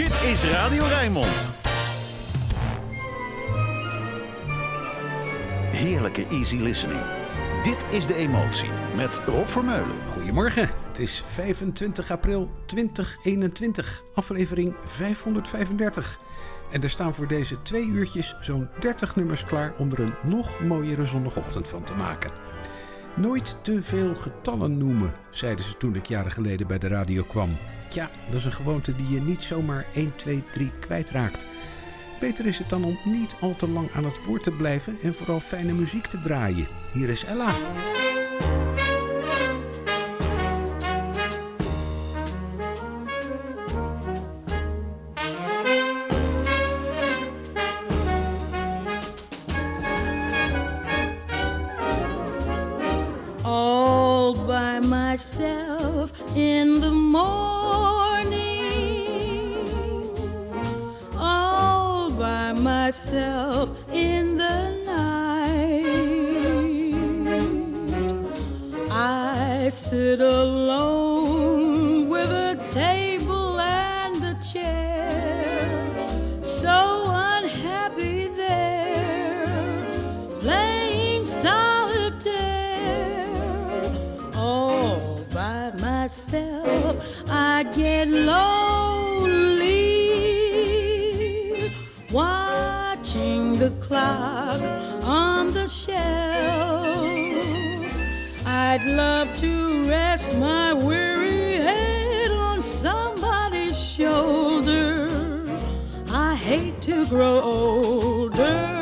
Dit is Radio Rijnmond. Heerlijke easy listening. Dit is De Emotie met Rob Vermeulen. Goedemorgen, het is 25 april 2021, aflevering 535. En er staan voor deze twee uurtjes zo'n 30 nummers klaar om er een nog mooiere zondagochtend van te maken. Nooit te veel getallen noemen, zeiden ze toen ik jaren geleden bij de radio kwam. Tja, dat is een gewoonte die je niet zomaar 1, 2, 3 kwijtraakt. Beter is het dan om niet al te lang aan het woord te blijven en vooral fijne muziek te draaien. Hier is Ella. Hate to grow older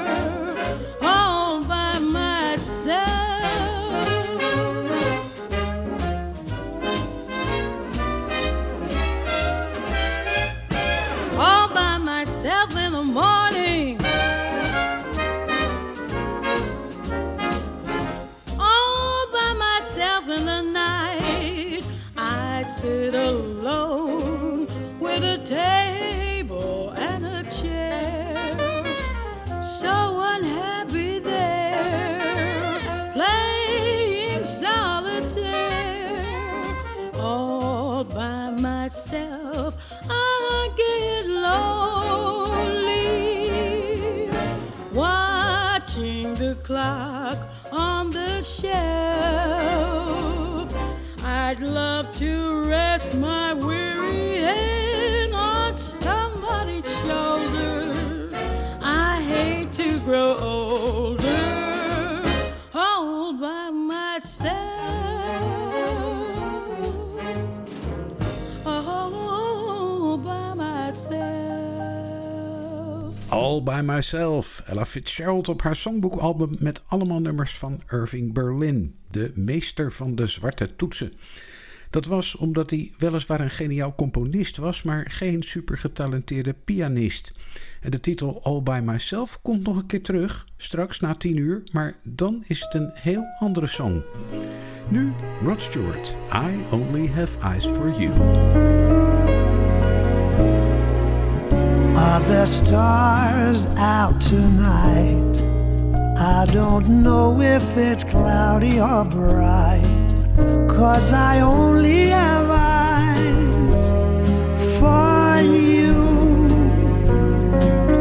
by Myself. Ella Fitzgerald op haar songboekalbum met allemaal nummers van Irving Berlin, de meester van de zwarte toetsen. Dat was omdat hij weliswaar een geniaal componist was, maar geen supergetalenteerde pianist. En de titel All by Myself komt nog een keer terug, straks na 10 uur, maar dan is het een heel andere song. Nu Rod Stewart, I Only Have Eyes for You. Are there stars out tonight? I don't know if it's cloudy or bright. Cause I only have eyes for you,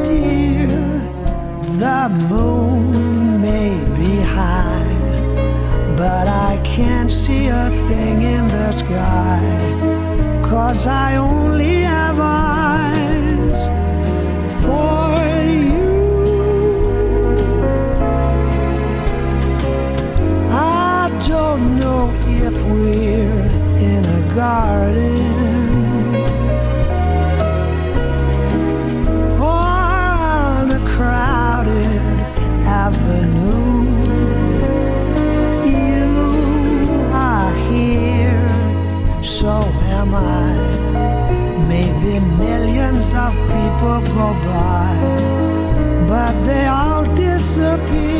dear. The moon may be high, but I can't see a thing in the sky. Cause I only have eyes on a crowded avenue. You are here, so am I. Maybe millions of people go by, but they all disappear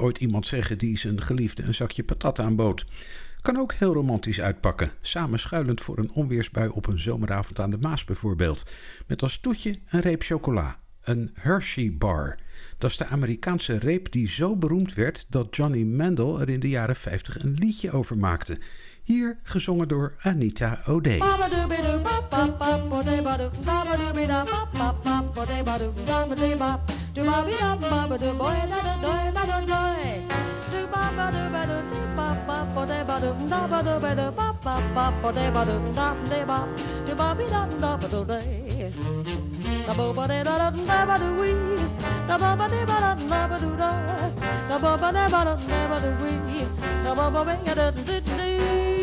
ooit iemand zeggen die zijn geliefde een zakje patat aanbood. Kan ook heel romantisch uitpakken, samen schuilend voor een onweersbui op een zomeravond aan de Maas bijvoorbeeld. Met als toetje een reep chocola, een Hershey bar. Dat is de Amerikaanse reep die zo beroemd werd dat Johnny Mandel er in de jaren 50 een liedje over maakte. Hier gezongen door Anita O'Day. Da ba ba da da da ba da wee, da ba ba ba da da dee.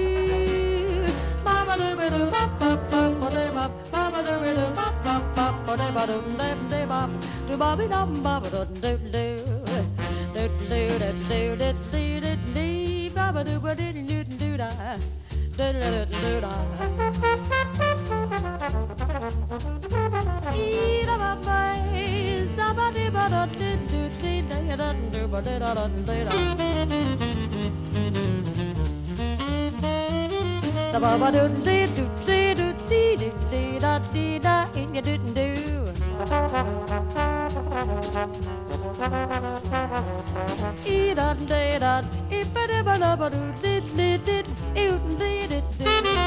Da da da da da da ba ba do dee do dee do dee do dee da dee da in ya do do. E da dee da e ba da ba da ba do dee dee dee e do dee dee.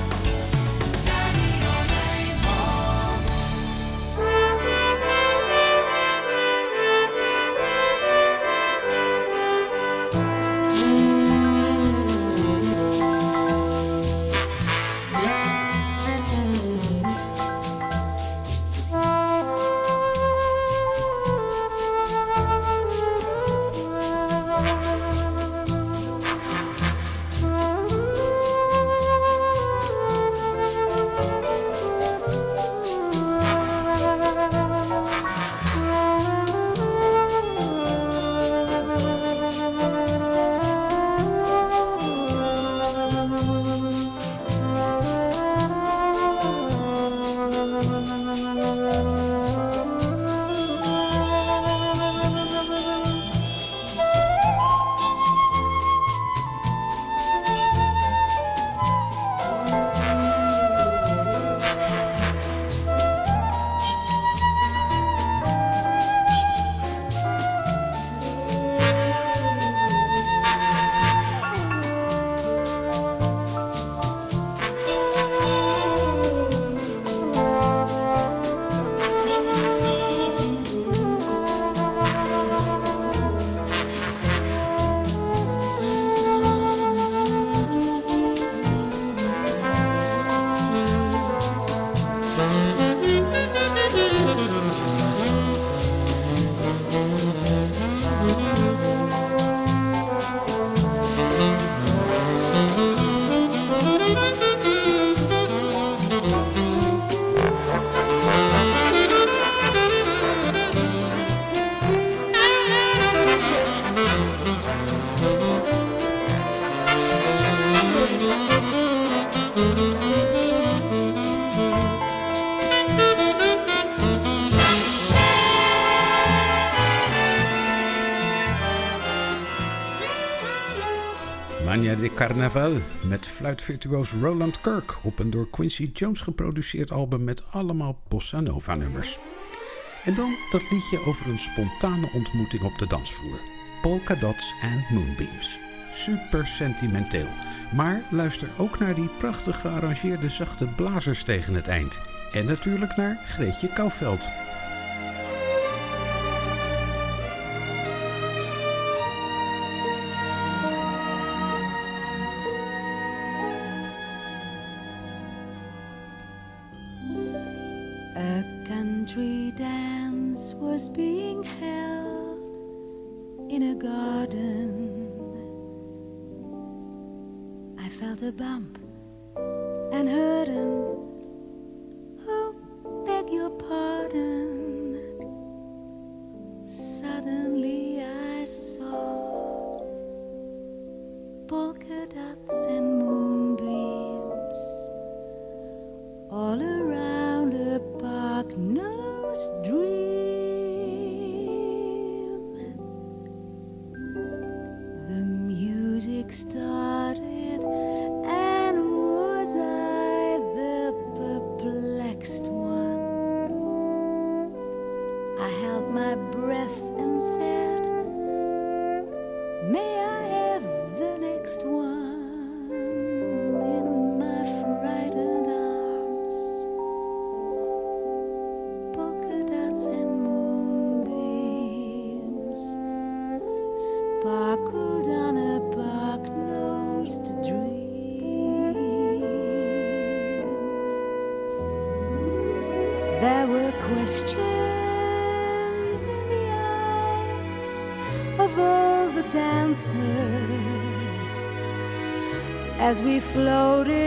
Carnaval met fluitvirtuoos Roland Kirk op een door Quincy Jones geproduceerd album met allemaal bossa nova nummers. En dan dat liedje over een spontane ontmoeting op de dansvloer. Polka Dots and Moonbeams. super sentimenteel. Maar luister ook naar die prachtig gearrangeerde zachte blazers tegen het eind. En natuurlijk naar Greetje Kouwveld. My breath and said, May I floated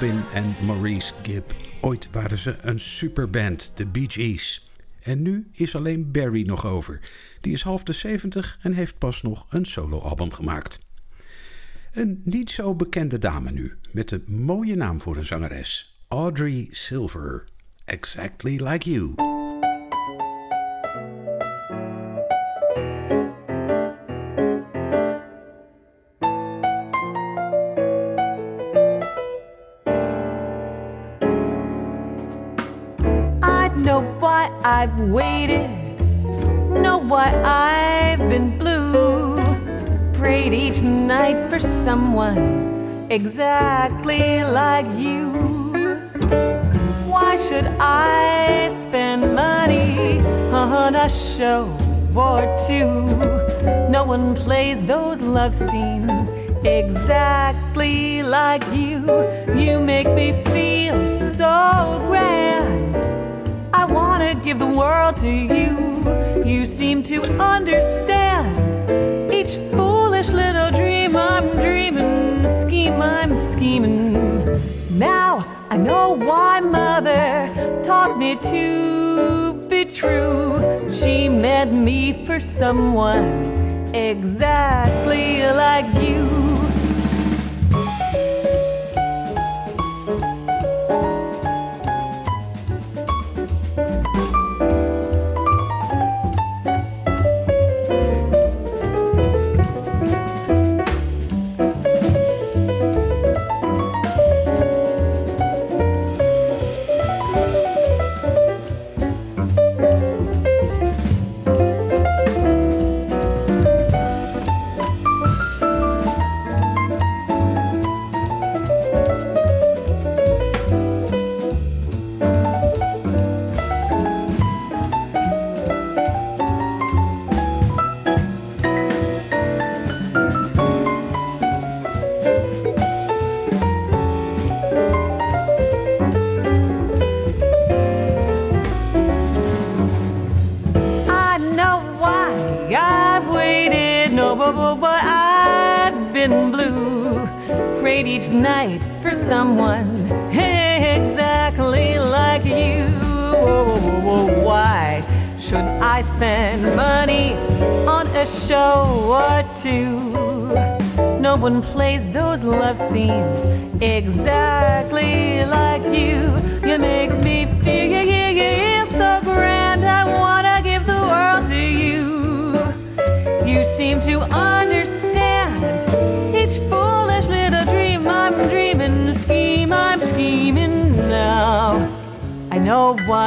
Robin en Maurice Gibb. Ooit waren ze een superband, de Bee Gees. En nu is alleen Barry nog over. Die is half de 70 en heeft pas nog een soloalbum gemaakt. Een niet zo bekende dame nu, met een mooie naam voor een zangeres. Audrey Silver. Exactly like you. I've waited, know why I've been blue. Prayed each night for someone exactly like you. Why should I spend money on a show or two? No one plays those love scenes exactly like you. You make me feel so grand. Wanna give the world to you. You seem to understand each foolish little dream I'm dreaming, scheme I'm scheming. Now I know why mother taught me to be true. She meant me for someone exactly like you.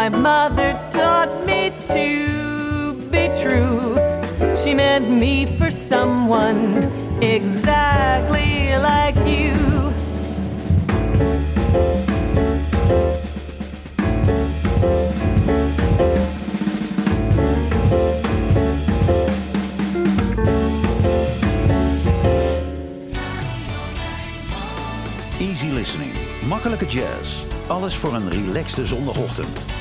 Why mother taught me to be true. She meant me for someone exactly like you. Easy listening, makkelijke jazz. Alles voor een relaxte zondagochtend.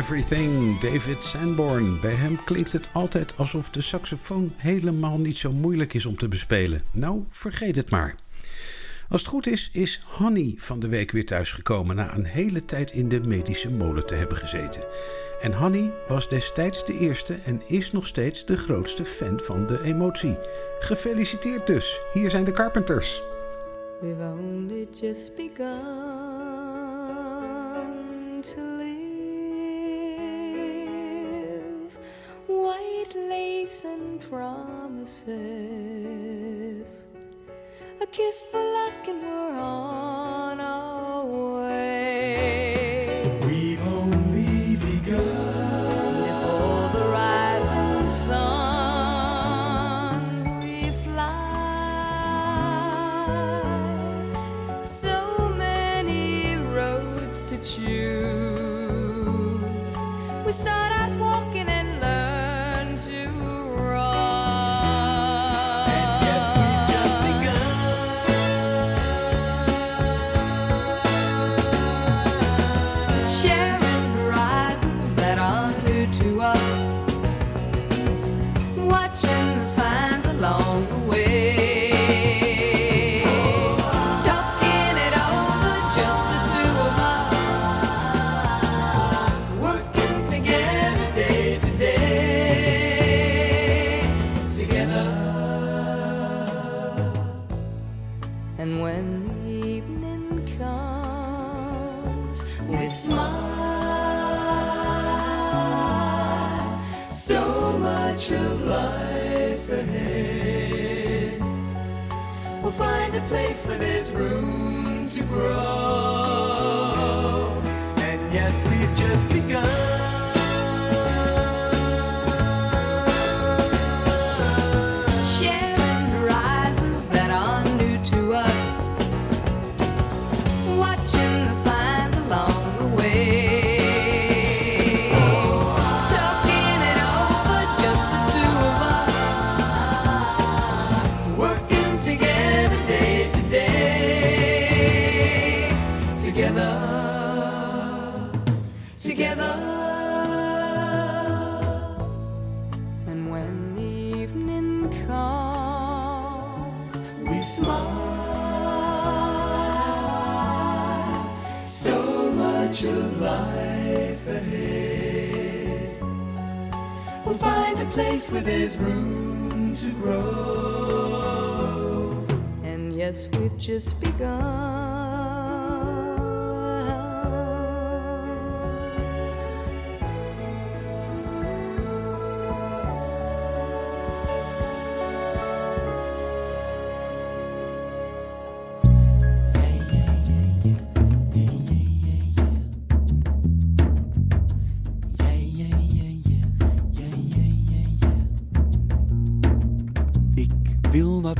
Everything, David Sanborn. Bij hem klinkt het altijd alsof de saxofoon helemaal niet zo moeilijk is om te bespelen. Nou, vergeet het maar. Als het goed is, is Honey van de week weer thuisgekomen na een hele tijd in de medische molen te hebben gezeten. En Honey was destijds de eerste en is nog steeds de grootste fan van de emotie. Gefeliciteerd dus, hier zijn de Carpenters. We've only just begun to White lace and promises. A kiss for luck, and we're on our way.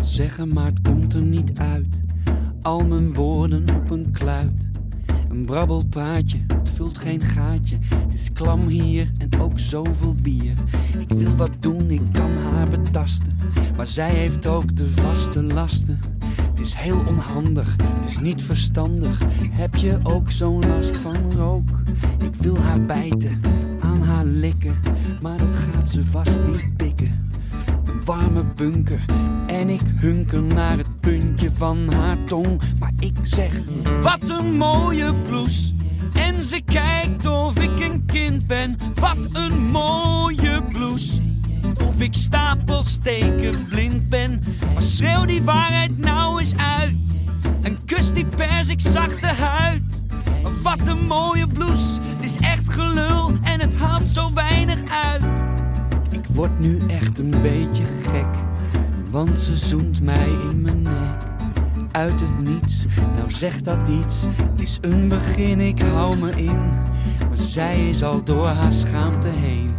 Zeggen, maar het komt er niet uit. Al mijn woorden op een kluit. Een brabbelpraatje, het vult geen gaatje. Het is klam hier en ook zoveel bier. Ik wil wat doen, ik kan haar betasten. Maar zij heeft ook de vaste lasten. Het is heel onhandig, het is niet verstandig. Heb je ook zo'n last van rook? Ik wil haar bijten, aan haar likken. Maar dat gaat ze vast niet pikken warme bunker. En ik hunker naar het puntje van haar tong. Maar ik zeg, wat een mooie blouse. En ze kijkt of ik een kind ben. Wat een mooie blouse. Of ik stapelsteken blind ben. Maar schreeuw die waarheid nou eens uit. En kus die persik zachte huid. Wat een mooie blouse. Het is echt gelul en het haalt zo weinig uit. Ik word nu echt een beetje gek, want ze zoent mij in mijn nek. Uit het niets, nou zegt dat iets, is een begin, ik hou me in. Maar zij is al door haar schaamte heen,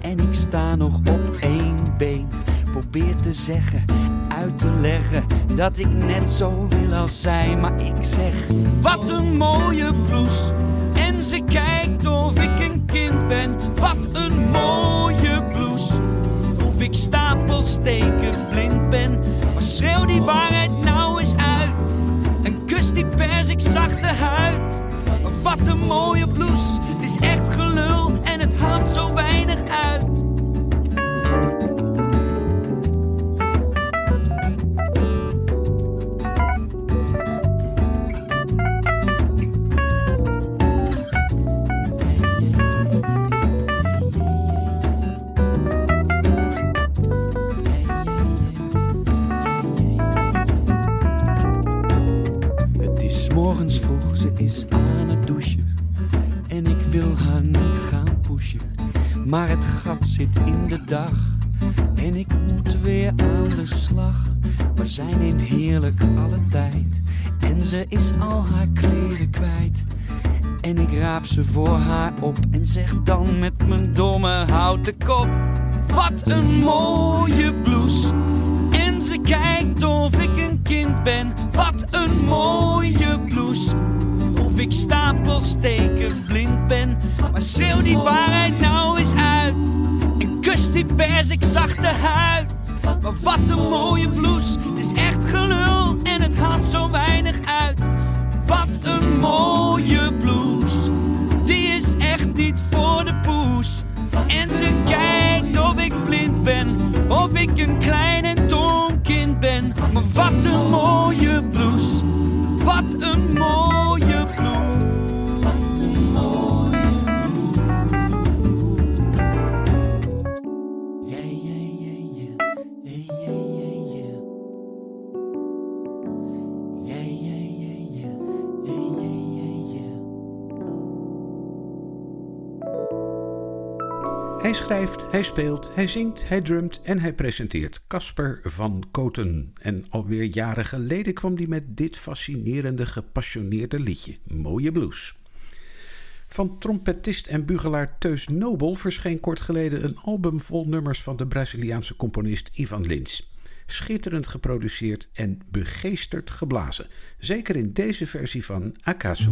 en ik sta nog op één been. Probeer te zeggen, uit te leggen, dat ik net zo wil als zij. Maar ik zeg, wat een mooie blouse. En ze kijkt of ik een kind ben, wat een mooie blouse. Stapel, steken, blind ben. Maar schreeuw die waarheid nou eens uit en kus die pers, ik zachte huid. Wat een mooie blouse, voor haar op en zeg dan met mijn domme houten kop: Wat een mooi. Hij schrijft, hij speelt, hij zingt, hij drumt en hij presenteert Casper van Koten. En alweer jaren geleden kwam hij met dit fascinerende, gepassioneerde liedje, Mooie Blues. Van trompetist en bugelaar Teus Nobel verscheen kort geleden een album vol nummers van de Braziliaanse componist Ivan Lins. Schitterend geproduceerd en begeesterd geblazen, zeker in deze versie van Acaso.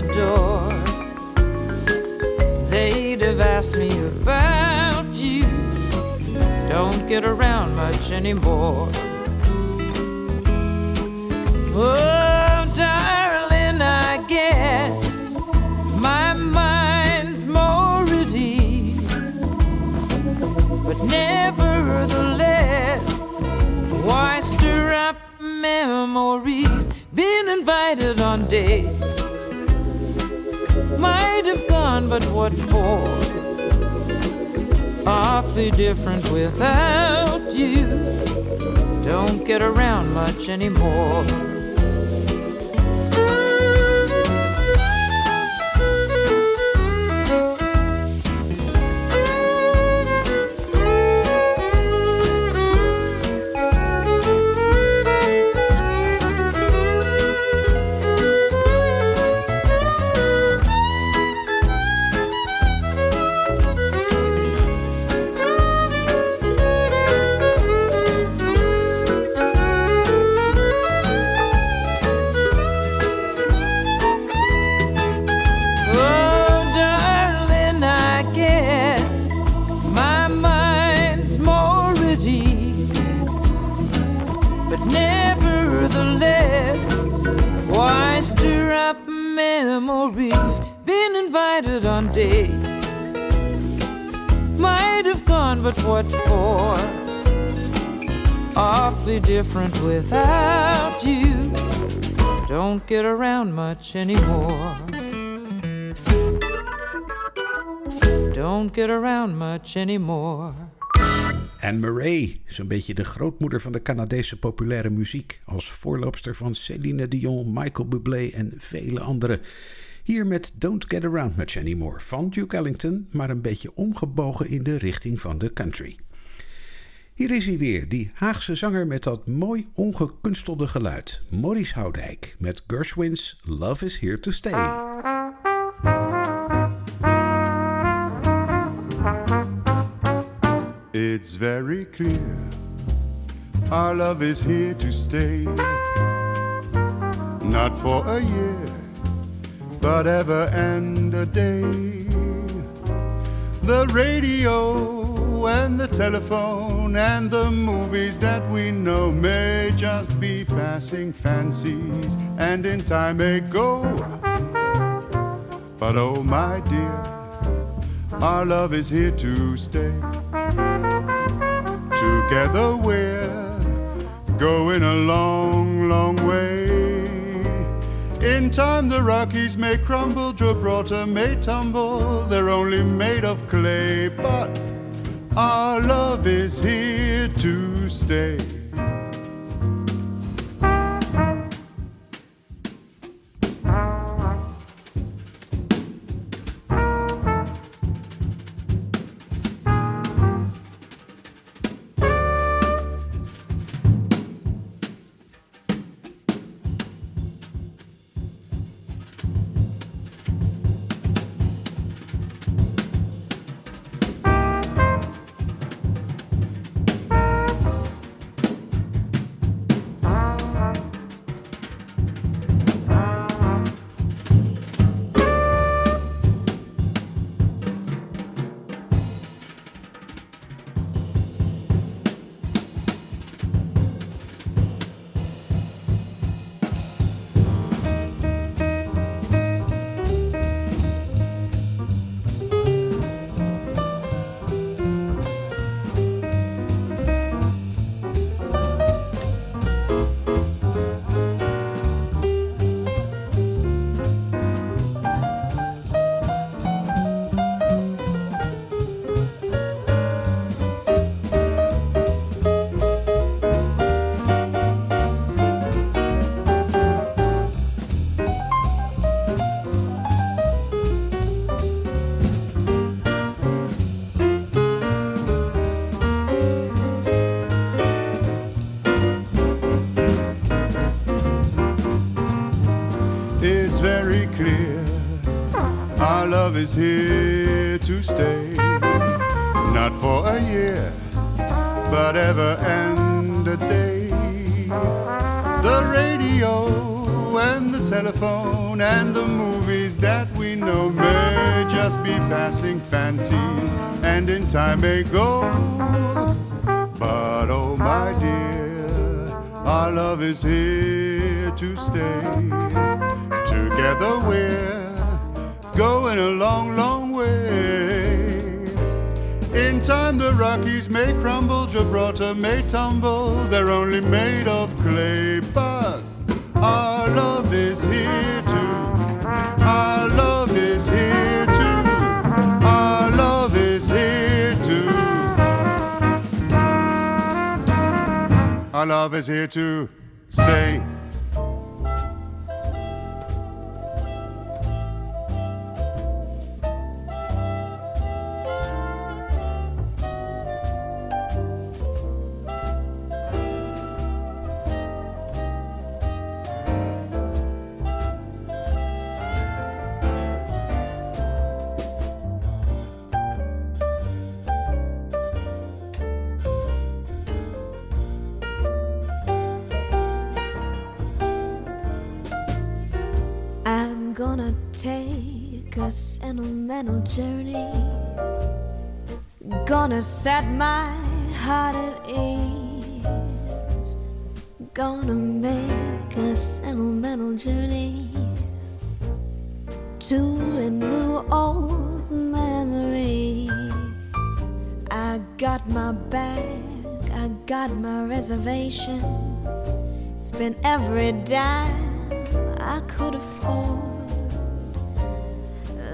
The door. They'd have asked me about you. Don't get around much anymore. Oh, darling, I guess my mind's more at ease. But nevertheless, why stir up memories? Been invited on dates. Might have gone, but what for? Awfully different without you. Don't get around much anymore. Don't get around much anymore. Anne Murray, zo'n beetje de grootmoeder van de Canadese populaire muziek. Als voorloopster van Celine Dion, Michael Bublé en vele anderen. Hier met Don't Get Around Much Anymore van Duke Ellington, maar een beetje omgebogen in de richting van de country. Hier is hij weer, die Haagse zanger met dat mooi ongekunstelde geluid. Maurice Houdijk met Gershwin's Love is Here to Stay. It's very clear our love is here to stay. Not for a year, but ever and a day. The radio and the telephone and the movies that we know may just be passing fancies and in time may go. But oh, my dear, our love is here to stay. Together we're going a long, long way. In time the Rockies may crumble, Gibraltar may tumble, they're only made of clay, but our love is here to stay. Is here to stay. Not for a year, but ever and a day. The radio and the telephone and the movies that we know may just be passing fancies and in time may go. But oh my dear, our love is here to stay. Together we're going a long, long way. In time, the Rockies may crumble, Gibraltar may tumble, they're only made of clay. But our love is here to, our love is here to, our love is here to, our love is here to stay. A sentimental journey. Gonna set my heart at ease. Gonna make a sentimental journey to renew old memories. I got my bag, I got my reservation. Spent every dime I could afford.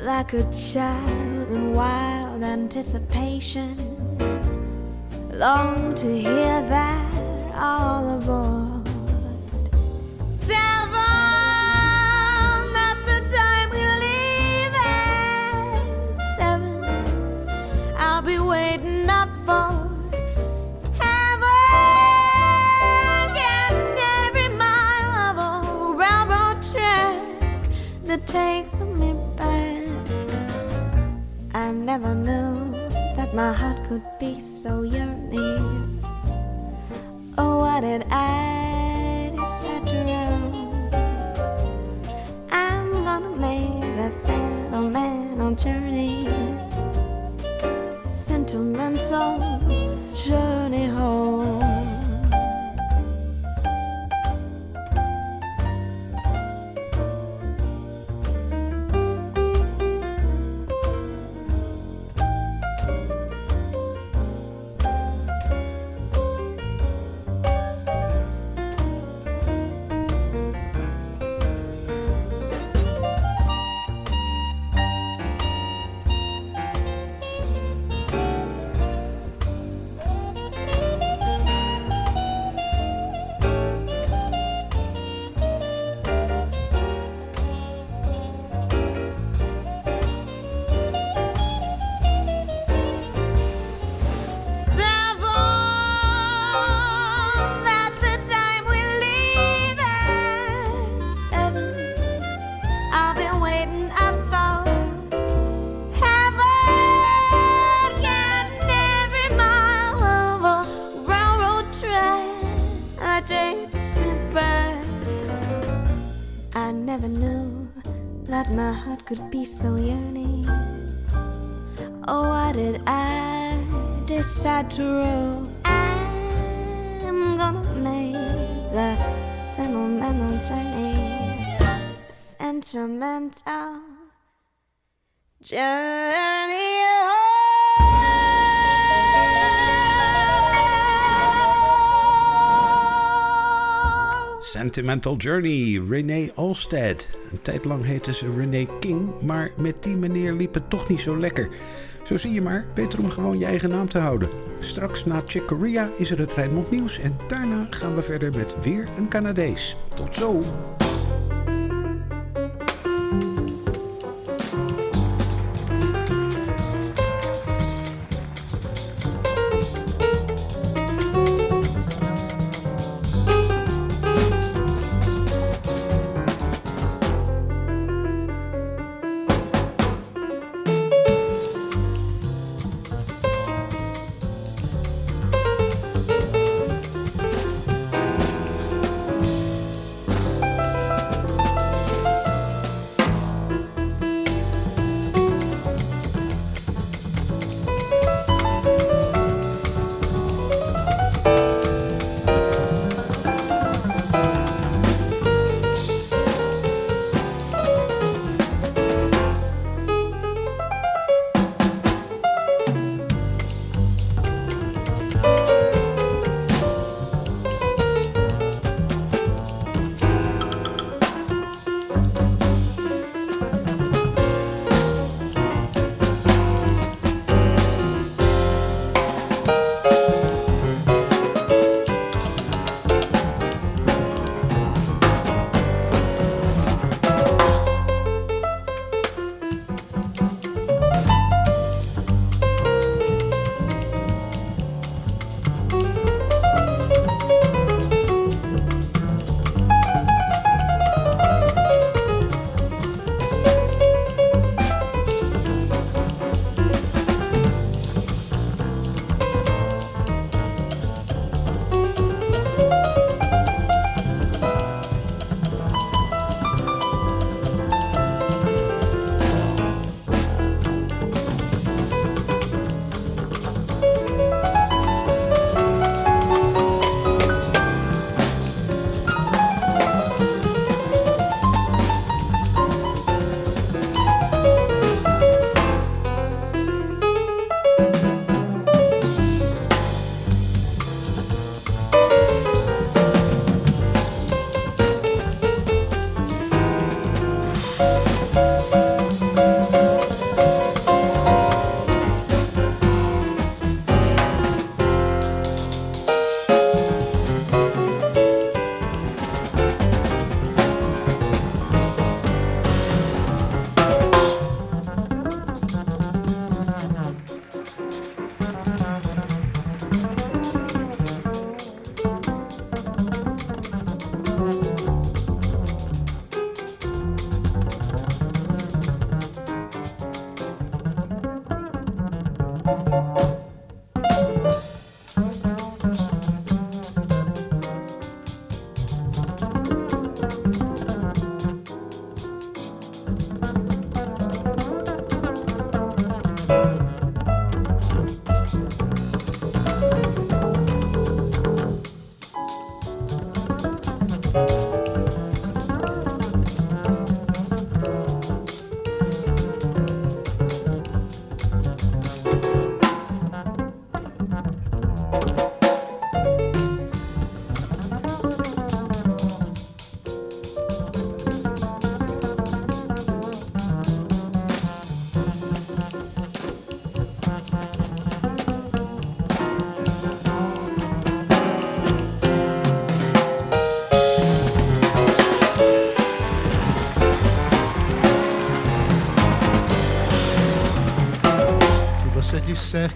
Like a child in wild anticipation. Long to hear that all aboard. Never knew that my heart could be so yearning. Oh, what did I decide to run? I'm gonna make a sentimental journey, sentimental so yearning. Oh, why did I decide to roll? I'm gonna make the sentimental uh, journey, sentimental journey. Sentimental Journey, René Olstead. Een tijd lang heette ze René King, maar met die meneer liep het toch niet zo lekker. Zo zie je maar, beter om gewoon je eigen naam te houden. Straks na Chick Corea is er het Rijnmond Nieuws en daarna gaan we verder met weer een Canadees. Tot zo!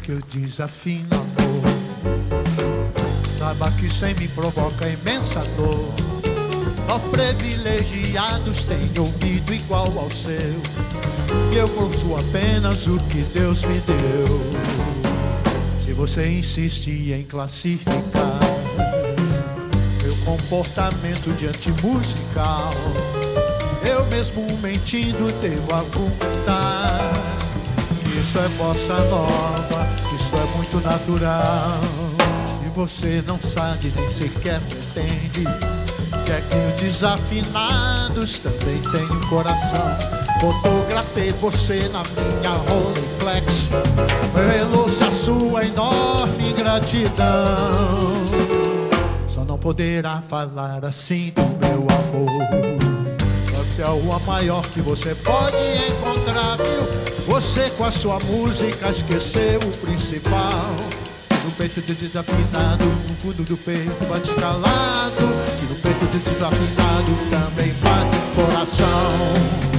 Que eu desafino amor, saiba que sem me provoca imensa dor. Nós privilegiados têm ouvido igual ao seu. E eu ouço apenas o que Deus me deu. Se você insiste em classificar meu comportamento diante musical, eu mesmo mentindo devo argumentar. Isso é bossa nova, isso é muito natural. E você não sabe nem sequer pretende que é que os desafinados também um coração. Fotografei você na minha Rolleiflex, revelou-se a sua enorme gratidão. Só não poderá falar assim do meu amor. Esse é o maior que você pode encontrar? Você com a sua música esqueceu o principal. No peito de desafinado, no fundo do peito bate calado. E no peito de desafinado também bate coração.